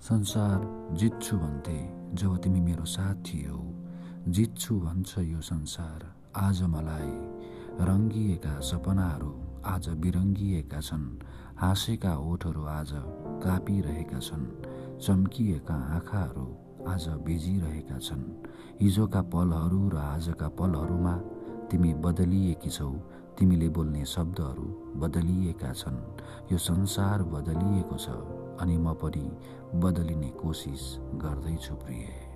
संसार जित्छु भन्थे जब तिमी मेरो साथ थियौ जित्छु भन्छ यो संसार आज मलाई रङ्गिएका सपनाहरू आज बिरङ्गिएका छन्। हाँसेका ओठहरू आज कापिरहेका छन्। चम्किएका आँखाहरू आज बेजिरहेका छन्। हिजोका पलहरू र आजका पलहरूमा तिमी बदलिएकी छौ। तिमीले बोल्ने शब्दहरू बदलिएका छन्। यो संसार बदलिएको छ। अनि म पनि बदलिने कोसिस गर्दैछु प्रिय।